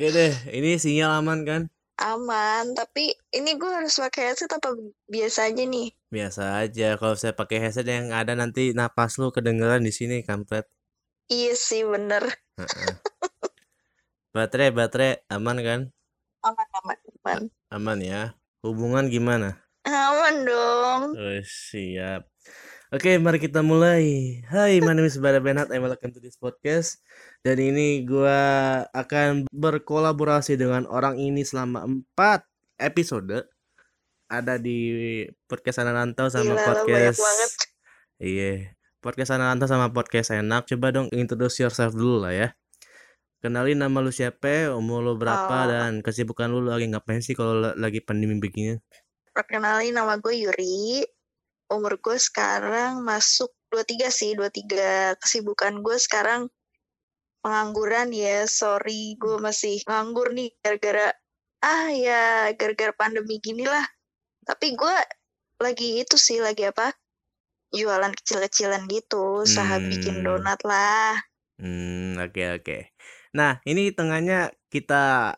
Oke deh, ini sinyal aman kan? Aman, tapi ini gue harus pakai headset apa biasa aja nih? Biasa aja. Kalau saya pakai headset yang ada nanti napas lu kedengeran di sini kampret. Iya sih bener. Baterai baterai aman kan? Aman aman aman. Aman ya. Hubungan gimana? Aman dong. Oh, siap. Oke, mari kita mulai. Hai, my name is Bara Benat. and welcome to this podcast. Dan ini gua akan berkolaborasi dengan orang ini selama empat episode. Ada di podcast Ananantau sama Gila, podcast. Iya, podcast Ananantau sama podcast enak. Coba dong introduce yourself dulu lah ya. Kenalin nama lu siapa, umur lu berapa, Oh. dan kesibukan lu lagi ngapain sih kalau la- lagi pandemi begini? Perkenalin nama gue Yuri. Umur gue sekarang masuk 23 sih, 23. Kesibukan gue sekarang pengangguran ya. Sorry, gue masih nganggur nih gara-gara ah ya gara-gara pandemi gini lah. Tapi gue lagi itu sih lagi apa? Jualan kecil-kecilan gitu, usaha bikin Hmm. donat lah. Hmm, oke oke. Nah, ini tengahnya kita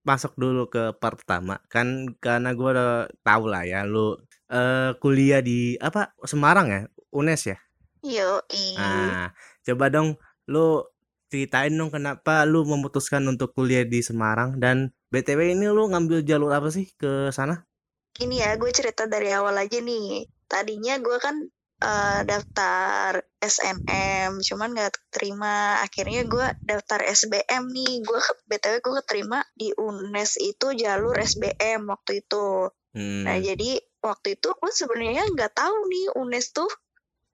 masuk dulu ke pertama kan karena gua udah tahu lah ya lu eh kuliah di apa Semarang ya UNES ya Yoi. nah coba dong lu ceritain dong kenapa lu memutuskan untuk kuliah di Semarang dan BTW ini lu ngambil jalur apa sih ke sana Ini ya, gue cerita dari awal aja nih. Tadinya gue kan eh, daftar SNM, cuman gak terima. Akhirnya gue daftar SBM nih. Gue btw gue keterima di UNES itu jalur SBM waktu itu. Nah hmm jadi waktu itu gue sebenarnya nggak tahu nih UNES tuh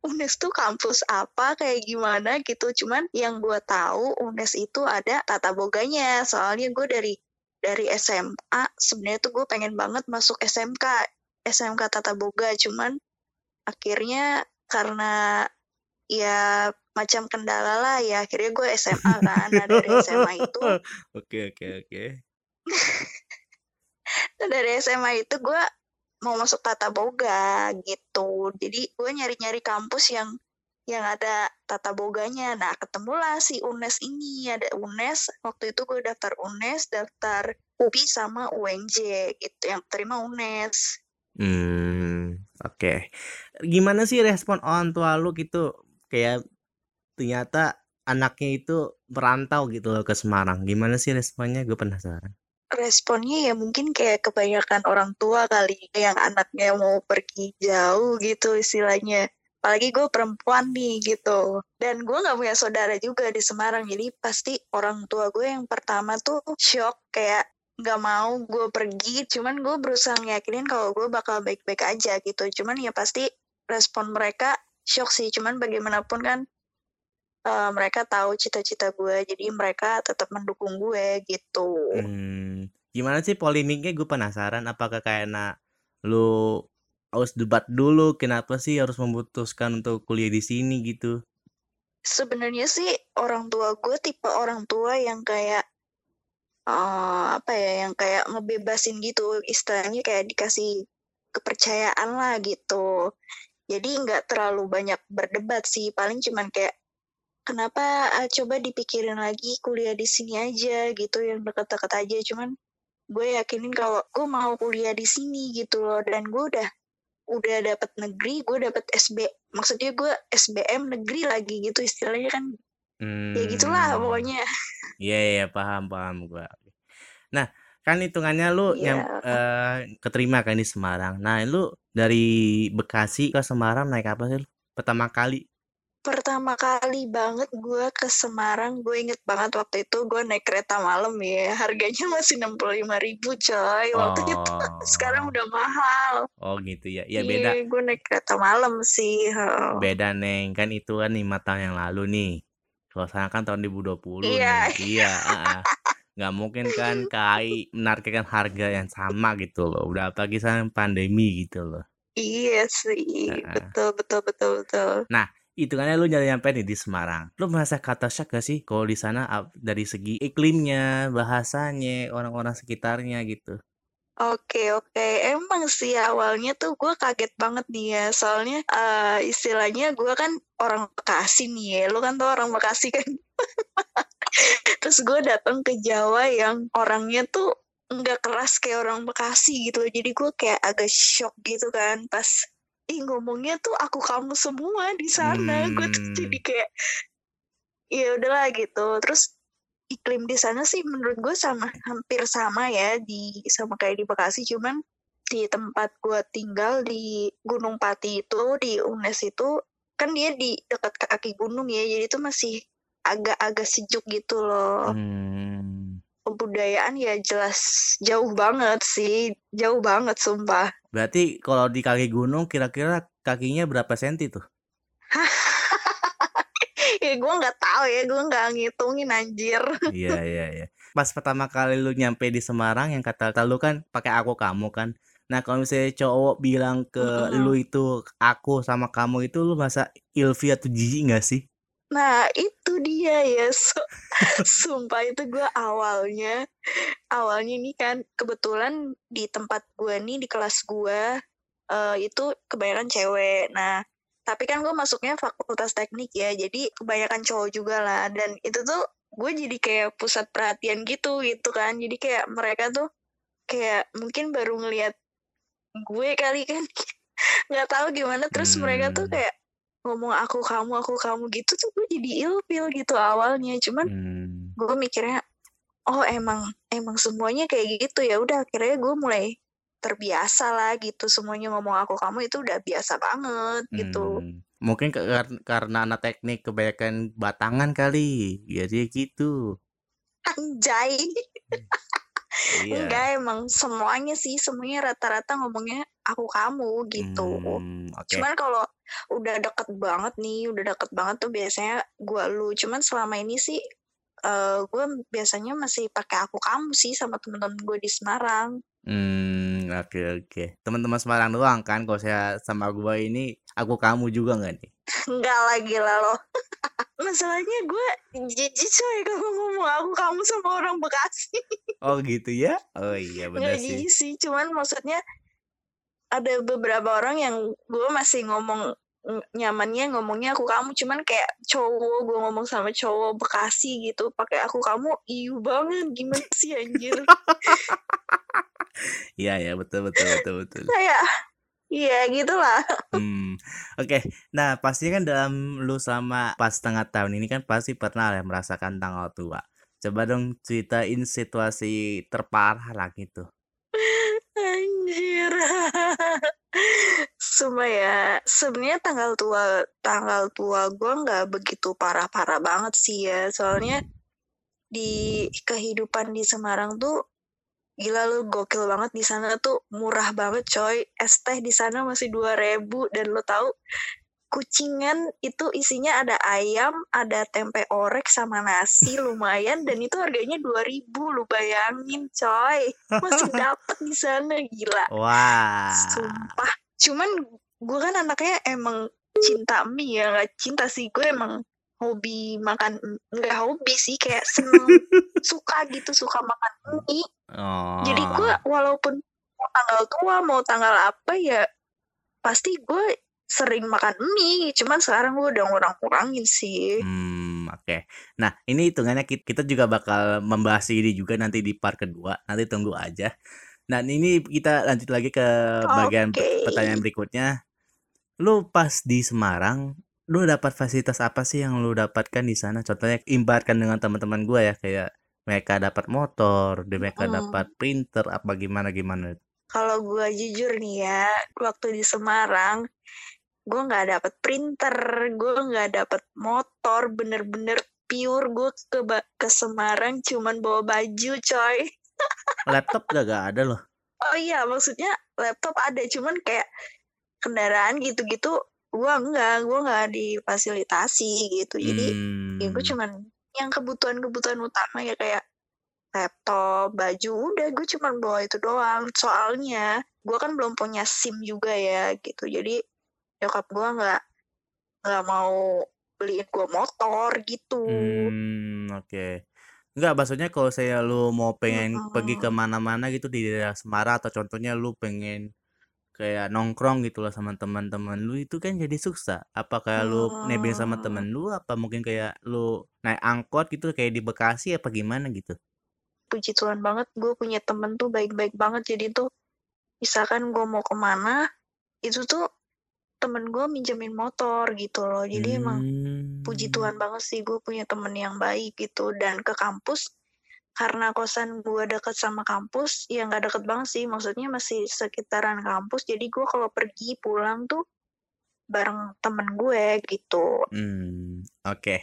UNES tuh kampus apa kayak gimana gitu. Cuman yang gue tahu UNES itu ada tata boganya. Soalnya gue dari dari SMA sebenarnya tuh gue pengen banget masuk SMK SMK tata boga. Cuman akhirnya karena ya macam kendala lah ya akhirnya gue SMA kan. Nah dari SMA itu oke oke oke Nah, dari SMA itu gue mau masuk tata boga gitu jadi gue nyari-nyari kampus yang yang ada tata boganya nah ketemulah si UNES ini ada UNES waktu itu gue daftar UNES daftar UPI sama UNJ gitu yang terima UNES Hmm, oke. Gimana sih respon orang tua lu gitu? Kayak ternyata anaknya itu merantau gitu loh ke Semarang. Gimana sih responnya? Gue penasaran. Responnya ya mungkin kayak kebanyakan orang tua kali yang anaknya mau pergi jauh gitu istilahnya. Apalagi gue perempuan nih gitu. Dan gue nggak punya saudara juga di Semarang jadi pasti orang tua gue yang pertama tuh shock kayak nggak mau gue pergi. Cuman gue berusaha ngeyakinin kalau gue bakal baik-baik aja gitu. Cuman ya pasti respon mereka shock sih. Cuman bagaimanapun kan eh, mereka tahu cita-cita gue jadi mereka tetap mendukung gue gitu Hmm, gimana sih polemiknya? Gue penasaran. Apakah karena lu harus debat dulu? Kenapa sih harus memutuskan untuk kuliah di sini gitu? sebenarnya sih orang tua gue tipe orang tua yang kayak eh, apa ya yang kayak ngebebasin gitu istilahnya kayak dikasih kepercayaan lah gitu jadi nggak terlalu banyak berdebat sih paling cuman kayak kenapa ah, coba dipikirin lagi kuliah di sini aja gitu yang deket-deket aja cuman gue yakinin kalau gue mau kuliah di sini gitu loh dan gue udah udah dapet negeri gue dapet SB maksudnya gue SBM negeri lagi gitu istilahnya kan ya gitulah Hmm, pokoknya iya iya paham paham gue. Nah, kan hitungannya lu Iya. nyam, eh, keterima kan di Semarang. Nah, lu dari Bekasi ke Semarang naik apa sih lu? Pertama kali. Pertama kali banget gue ke Semarang gue inget banget waktu itu gue naik kereta malam ya harganya masih enam puluh lima ribu coy waktu itu sekarang Oh, udah mahal oh gitu ya. Ya beda, iya gue naik kereta malam sih heeh. beda neng. Kan itu kan lima tahun yang lalu nih. Kalau kan tahun 2020 iya nih. Iya, ah. nggak mungkin kan KAI menargetkan harga yang sama gitu loh. Udah apalagi sekarang pandemi gitu loh. iya sih betul betul betul betul Nah, hitungannya lu nyari nyampe nih di Semarang. Lu merasa kata shock gak sih kalau di sana dari segi iklimnya, bahasanya, orang-orang sekitarnya gitu? Oke oke emang sih awalnya tuh gue kaget banget nih ya soalnya eh, istilahnya gue kan orang Bekasi nih ya lu kan tuh orang Bekasi kan Terus gue datang ke Jawa yang orangnya tuh nggak keras kayak orang Bekasi gitu. Jadi gue kayak agak shock gitu kan pas ih ngomongnya tuh aku kamu semua di sana. Gue tuh jadi Hmm. kayak ya udahlah gitu. Terus iklim di sana sih menurut gue sama hampir sama ya di sama kayak di Bekasi cuman di tempat gue tinggal di Gunung Pati itu di UNES itu kan dia di dekat kaki gunung ya jadi itu masih agak-agak sejuk gitu loh Hmm. kebudayaan ya jelas jauh banget sih jauh banget sumpah Berarti kalau di kaki gunung kira-kira kakinya berapa senti tuh? ya gue nggak tahu ya gue nggak ngitungin anjir Iya iya iya. Pas pertama kali lu nyampe di Semarang yang kata kata lu kan pakai aku kamu kan. Nah kalau misalnya cowok bilang ke lu Mm-mm. itu aku sama kamu itu lu masa ilfil atau jijik nggak sih? Nah itu dia ya Su- sumpah itu gue awalnya awalnya ini kan kebetulan di tempat gue nih di kelas gue eh, itu kebanyakan cewek. Nah tapi kan gue masuknya fakultas teknik ya jadi kebanyakan cowok juga lah. Dan itu tuh gue jadi kayak pusat perhatian gitu gitu kan. Jadi kayak mereka tuh kayak mungkin baru ngelihat gue kali kan. Nggak tahu gimana terus mereka tuh Hmm. kayak ngomong aku kamu aku kamu gitu tuh gue jadi ilfil gitu awalnya cuman Hmm. gue mikirnya oh emang emang semuanya kayak gitu ya udah akhirnya gue mulai terbiasa lah gitu semuanya ngomong aku kamu itu udah biasa banget gitu Hmm. Mungkin ke- kar- karena anak teknik kebanyakan batangan kali. Jadi gitu. anjay Iya. enggak emang semuanya sih semuanya rata-rata ngomongnya aku kamu gitu Hmm, oke. cuman kalau udah deket banget nih udah deket banget tuh biasanya gue lu cuman selama ini sih eh gue biasanya masih pakai aku kamu sih sama temen-temen gue di Semarang Hmm, oke oke. Teman-teman Semarang doang kan kalau saya sama gua ini aku kamu juga nggak nih? Enggak lagi lo. Masalahnya gue jijik coy kalau ngomong aku kamu sama orang Bekasi. Oh gitu ya? Oh iya benar sih. jijik sih, cuman maksudnya ada beberapa orang yang gue masih ngomong ng- nyamannya ngomongnya aku kamu cuman kayak cowok gue ngomong sama cowok Bekasi gitu pakai aku kamu iu banget gimana sih anjir Iya ya betul betul betul betul. kayak iya gitulah Hmm, oke. Nah pastinya kan dalam lu selama pas setengah tahun ini kan pasti pernah ya merasakan tanggal tua. Coba dong ceritain situasi terparah lah gitu. Anjir. Sumpah ya, sebenarnya tanggal tua tanggal tua gue nggak begitu parah-parah banget sih ya. Soalnya di kehidupan di Semarang tuh gila lu gokil banget di sana tuh murah banget coy. Es teh di sana masih 2000 dan lo tahu kucingan itu isinya ada ayam, ada tempe orek sama nasi lumayan dan itu harganya 2000 lu bayangin coy. Masih dapet di sana gila. Wah. Sumpah. Cuman gue kan anaknya emang cinta mie ya, nggak cinta sih. Gue emang hobi makan, nggak hobi sih, kayak seneng, suka gitu, suka makan mie. Jadi gue Oh. walaupun mau tanggal tua, mau tanggal apa ya, pasti gue sering makan mie. Cuman sekarang gue udah ngurang-ngurangin sih. Hmm, oke. Nah, ini hitungannya kit- kita juga bakal membahas ini juga nanti di part kedua. Nanti tunggu aja. Nah, ini kita lanjut lagi ke bagian pe- pertanyaan berikutnya. Lu pas di Semarang, lu dapat fasilitas apa sih yang lu dapatkan di sana? Contohnya ibaratkan dengan teman-teman gua ya, kayak mereka dapat motor, dan mereka Mm-mm. dapat printer, apa gimana gimana? Kalau gue jujur nih ya, waktu di Semarang, gue nggak dapet printer, gue nggak dapet motor, bener-bener pure gue ke ke Semarang cuman bawa baju, coy. Laptop gak, gak ada loh. Oh iya, maksudnya laptop ada, cuman kayak kendaraan gitu-gitu, gue enggak, gue nggak difasilitasi gitu. Jadi ya gue Hmm. cuman yang kebutuhan-kebutuhan utama ya kayak laptop, baju, udah gue cuman bawa itu doang. Soalnya gue kan belum punya SIM juga ya gitu. Jadi nyokap gue nggak nggak mau beliin gue motor gitu. Hmm, oke. Enggak, maksudnya kalau saya lu mau pengen pergi ke Mm-mm. mana-mana gitu di daerah Semarang atau contohnya lu pengen kayak nongkrong gitu lah sama teman-teman lu itu kan jadi susah. Apa kayak lu nebeng sama Hmm. temen lu apa mungkin kayak lu naik angkot gitu kayak di Bekasi apa gimana gitu? Puji Tuhan banget gue punya temen tuh baik-baik banget jadi tuh misalkan gue mau ke mana itu tuh temen gue minjemin motor gitu loh jadi emang puji Hmm. Tuhan banget sih gue punya temen yang baik gitu dan ke kampus karena kosan gue deket sama kampus ya nggak deket banget sih. Maksudnya masih sekitaran kampus. Jadi gue kalau pergi pulang tuh bareng temen gue gitu. Hmm, oke.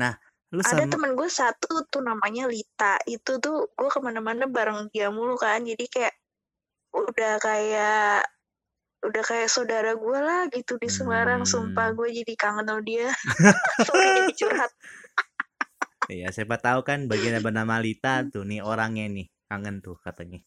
Nah, lu ada sama temen gue satu tuh namanya Lita. Itu tuh gue ke mana-mana bareng dia mulu kan. Jadi kayak udah kayak udah kayak saudara gue lah gitu di Semarang. Sumpah Hmm. gue jadi kangen sama dia. Sorry jadi curhat Iya, siapa tahu kan bagian bernama Lita tuh nih orangnya nih kangen tuh katanya.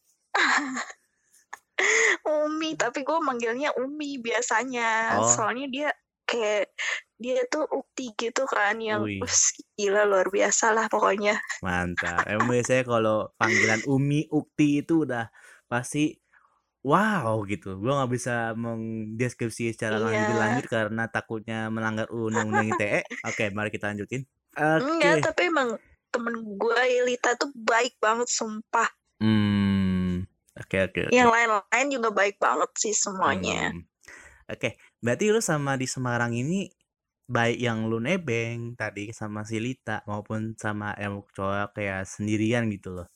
Umi tapi gue manggilnya Umi biasanya Oh. soalnya dia kayak dia tuh ukti gitu kan yang Wih. us, gila luar biasa lah pokoknya Mantap. Emang biasanya kalau panggilan Umi, Ukti itu udah pasti wow gitu. Gua nggak bisa mendeskripsi secara lebih Iya. lanjut karena takutnya melanggar undang-undang ITE. Oke, mari kita lanjutin. Enggak Oke. tapi emang temen gue Lita tuh baik banget sumpah Hmm. Oke, oke, yang lain-lain juga baik banget sih semuanya Hmm. Oke, berarti lu sama di Semarang ini baik yang lu nebeng tadi sama si Lita maupun sama yang cowok kayak sendirian gitu loh.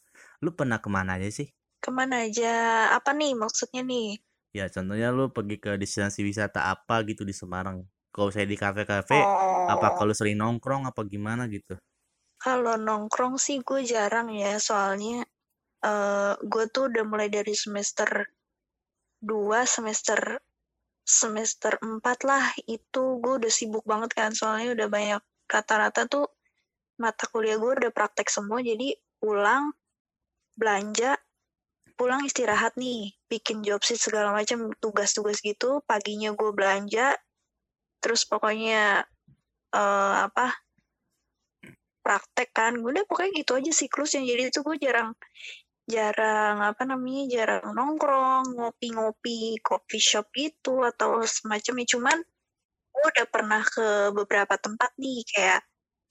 Lu pernah ke mana aja sih? ke mana aja apa nih maksudnya nih Ya contohnya lu pergi ke destinasi wisata apa gitu di Semarang. Kalau saya di kafe-kafe, apa oh kalau sering nongkrong apa gimana gitu? kalau nongkrong sih gue jarang ya soalnya eh gue tuh udah mulai dari semester 2 semester semester 4 lah itu gue udah sibuk banget kan soalnya udah banyak rata-rata tuh mata kuliah gue udah praktek semua jadi pulang belanja pulang istirahat nih bikin job sheet segala macam tugas-tugas gitu paginya gue belanja terus pokoknya eh apa praktek kan. Udah pokoknya gitu aja siklusnya jadi itu gue jarang jarang apa namanya jarang nongkrong ngopi-ngopi coffee shop gitu atau semacamnya. Cuman gue udah pernah ke beberapa tempat nih kayak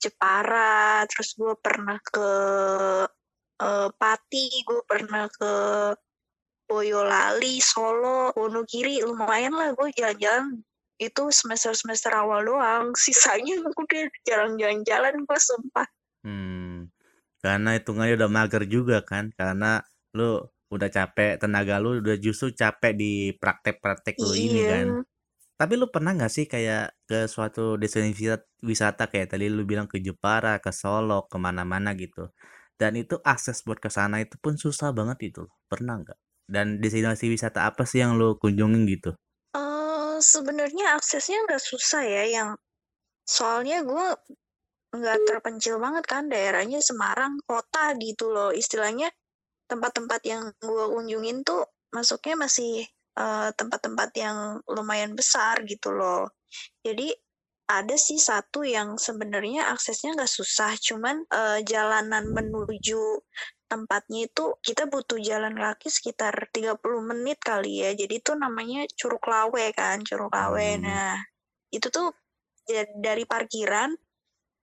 Jepara terus gue pernah ke eh, Pati gue pernah ke Boyolali Solo Wonogiri. Lumayan lah gue jalan-jalan itu semester-semester awal doang sisanya gue udah jarang jalan-jalan gue sumpah Hmm. Karena hitungannya udah mager juga kan? Karena lu udah capek, tenaga lu udah justru capek di praktek-praktek lu ini kan. iya Tapi lu pernah nggak sih kayak ke suatu destinasi wisata, kayak tadi lu bilang ke Jepara, ke Solo, ke mana-mana gitu. Dan itu akses buat ke sana itu pun susah banget itu. Pernah nggak? Dan destinasi wisata apa sih yang lu kunjungin gitu? Sebenarnya aksesnya nggak susah ya yang soalnya gue nggak terpencil banget kan daerahnya Semarang kota gitu loh. Istilahnya tempat-tempat yang gue kunjungin tuh masuknya masih eh, tempat-tempat yang lumayan besar gitu loh. Jadi ada sih satu yang sebenarnya aksesnya nggak susah cuman eh, jalanan menuju tempatnya itu kita butuh jalan kaki sekitar 30 menit kali ya jadi itu namanya Curug Lawe kan Curug Lawe Hmm. nah itu tuh ya dari parkiran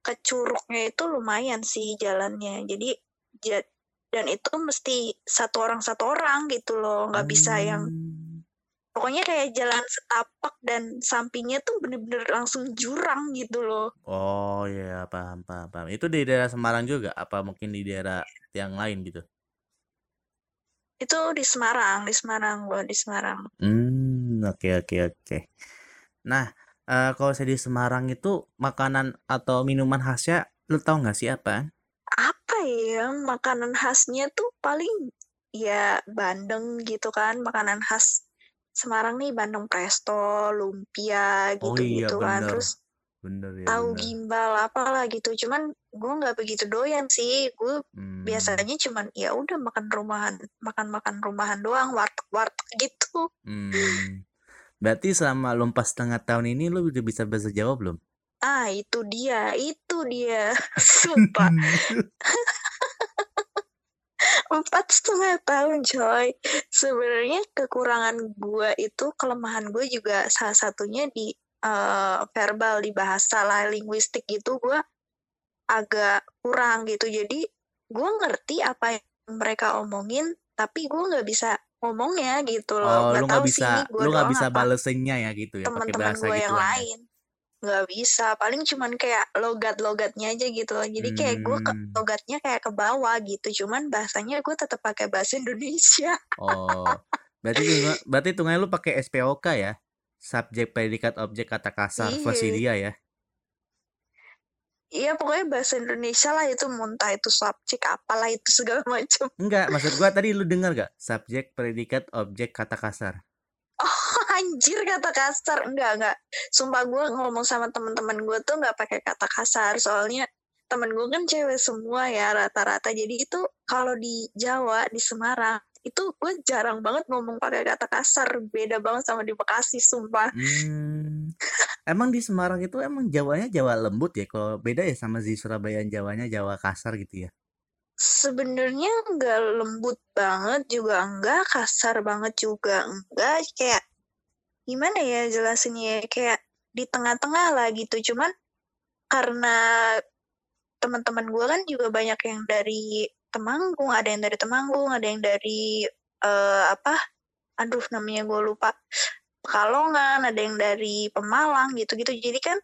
ke curugnya itu lumayan sih jalannya jadi ja- dan itu mesti satu orang satu orang gitu loh nggak bisa yang Hmm. Pokoknya kayak jalan setapak dan sampingnya tuh bener-bener langsung jurang gitu loh Oh iya, paham, paham, paham. Itu di daerah Semarang juga? Apa mungkin di daerah yang lain gitu? itu di Semarang di Semarang loh di Semarang Hmm, oke, oke, oke. Nah, eh, kalau saya di Semarang itu makanan atau minuman khasnya, lu tahu nggak sih apa? apa ya makanan khasnya tuh paling ya bandeng gitu kan makanan khas Semarang nih bandeng presto lumpia Oh gitu-gitu iya, kan bener. terus Bener ya, tahu bener. gimbal apalah gitu cuman gue nggak begitu doyan sih gue Hmm, biasanya cuman ya udah makan rumahan makan makan rumahan doang warteg warteg gitu hmm. Berarti selama lu empat setengah tahun ini lu udah bisa bahasa Jawa belum? ah itu dia itu dia sumpah empat setengah tahun coy sebenarnya kekurangan gue itu kelemahan gue juga salah satunya di eh, verbal di bahasa lah linguistik gitu gue agak kurang gitu. Jadi gue ngerti apa yang mereka omongin, tapi gue nggak bisa ngomongnya gitu loh. Oh, lu Nggak sih bisa gue lu nggak bisa balesinnya ya gitu ya, pakai teman-teman bahasa gue yang gituan ya? lain. Nggak bisa. Paling cuman kayak logat-logatnya aja gitu loh. Jadi kayak gue ke Hmm. logatnya kayak ke bawah gitu. Cuman bahasanya gue tetap pakai bahasa Indonesia. Oh, berarti tunga berarti hitungannya lu pakai SPOK ya? Subjek, predikat, objek, kata kasar Iya. dia ya? Iya pokoknya bahasa Indonesia lah itu muntah itu subjek apalah itu segala macam. Enggak, maksud gua tadi lu dengar gak? Subjek, predikat, objek, kata kasar. Anjir kata kasar enggak enggak. Sumpah gue ngomong sama teman-teman gue tuh nggak pakai kata kasar soalnya temen gue kan cewek semua ya rata-rata jadi itu kalau di Jawa di Semarang itu gue jarang banget ngomong pakai kata kasar beda banget sama di Bekasi sumpah Hmm. Emang di Semarang itu emang Jawanya Jawa lembut ya? Kalau beda ya sama di Surabaya Jawanya Jawa kasar gitu ya? sebenarnya nggak lembut banget juga enggak kasar banget juga enggak kayak gimana ya jelasinnya ya? kayak di tengah-tengah lah gitu. Cuman karena teman-teman gue kan juga banyak yang dari Temanggung ada yang dari Temanggung ada yang dari eh, apa? Aduh namanya gue lupa. Pekalongan ada yang dari Pemalang gitu-gitu. Jadi kan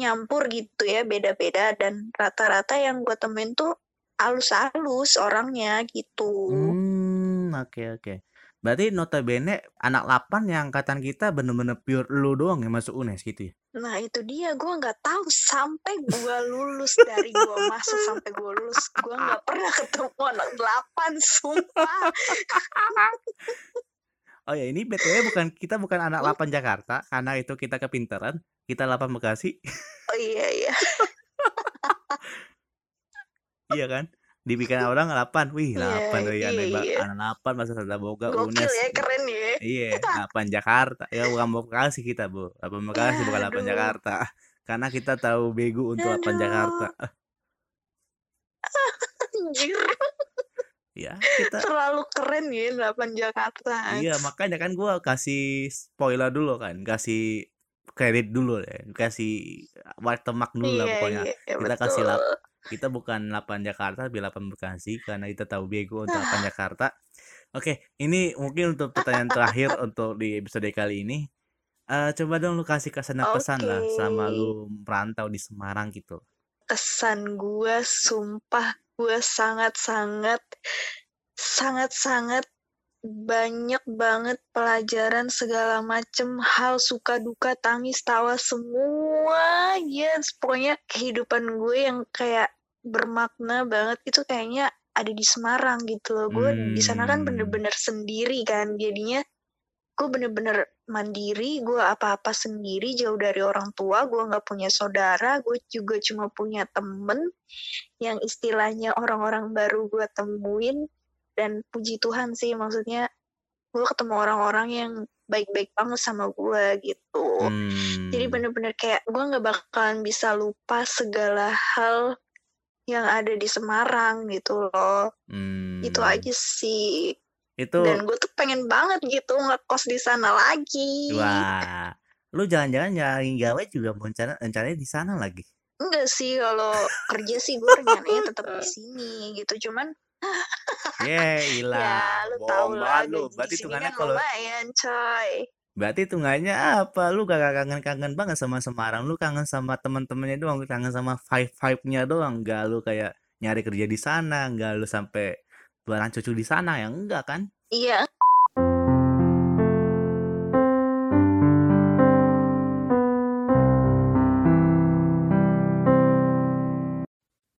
nyampur gitu ya beda-beda. Dan rata-rata yang gue temuin tuh halus-halus orangnya gitu. Hmm, oke oke. Berarti notabene anak 8 yang angkatan kita bener-bener pure lu doang yang masuk UNES gitu ya? Nah itu dia gue nggak tahu sampai gue lulus dari gue masuk sampai gue lulus gue nggak pernah ketemu anak delapan sumpah Oh ya ini BTW bukan kita bukan anak 8 Jakarta karena itu kita kepintaran. Kita 8 Bekasi. oh iya iya iya kan? Dibikin orang 8. Wih, Iya, 8 dari anak, iya, ba- iya. anak 8 masa sada boga gokil UNES. ya keren ya Iya, 8 Jakarta. Ya bukan Bekasi kita, Bu. 8 Bekasi bukan 8 aduh. Jakarta. Karena kita tahu bego untuk 8 Aduh. Jakarta. anjir Ya, kita terlalu keren ya delapan Jakarta Iya, makanya kan gua kasih spoiler dulu kan, kasih kredit dulu ya, kasih watermark dulu lah iya pokoknya. iya Kita kasih betul kita bukan 8 Jakarta, tapi 8 Bekasi karena kita tahu bego untuk 8 Jakarta. Oke, ini mungkin untuk pertanyaan terakhir untuk di episode kali ini. Eh, coba dong lu kasih kesan dan pesan lah sama lu merantau di Semarang gitu. kesan gue sumpah gue sangat-sangat sangat-sangat banyak banget pelajaran segala macem hal suka duka tangis tawa semua ya pokoknya kehidupan gue yang kayak bermakna banget itu kayaknya ada di Semarang gitu loh. Gue di sana kan Hmm. bener-bener sendiri kan. Jadinya gue bener-bener mandiri gue apa-apa sendiri jauh dari orang tua gue nggak punya saudara gue juga cuma punya temen yang istilahnya orang-orang baru gue temuin dan puji Tuhan sih maksudnya gue ketemu orang-orang yang baik-baik banget sama gue gitu jadi Hmm. bener-bener kayak gue nggak bakalan bisa lupa segala hal yang ada di Semarang gitu loh itu Hmm. aja sih Itu dan gue tuh pengen banget gitu ngekos di sana lagi Wah, lu jangan-jangan nyari gawe juga rencana rencananya di sana lagi. enggak sih kalau kerja sih gue rencananya tetap di sini gitu cuman Ye, ya ilah, lu tau bohong lah banget lu. Berarti hitungannya kan kalau lumayan coy berarti hitungannya apa? Lu gak kangen-kangen banget sama Semarang. Lu kangen sama teman-temannya doang, lu kangen sama vibe-vibe-nya doang. Gak lu kayak nyari kerja di sana, gak lu sampai jualan cucu di sana ya enggak kan? iya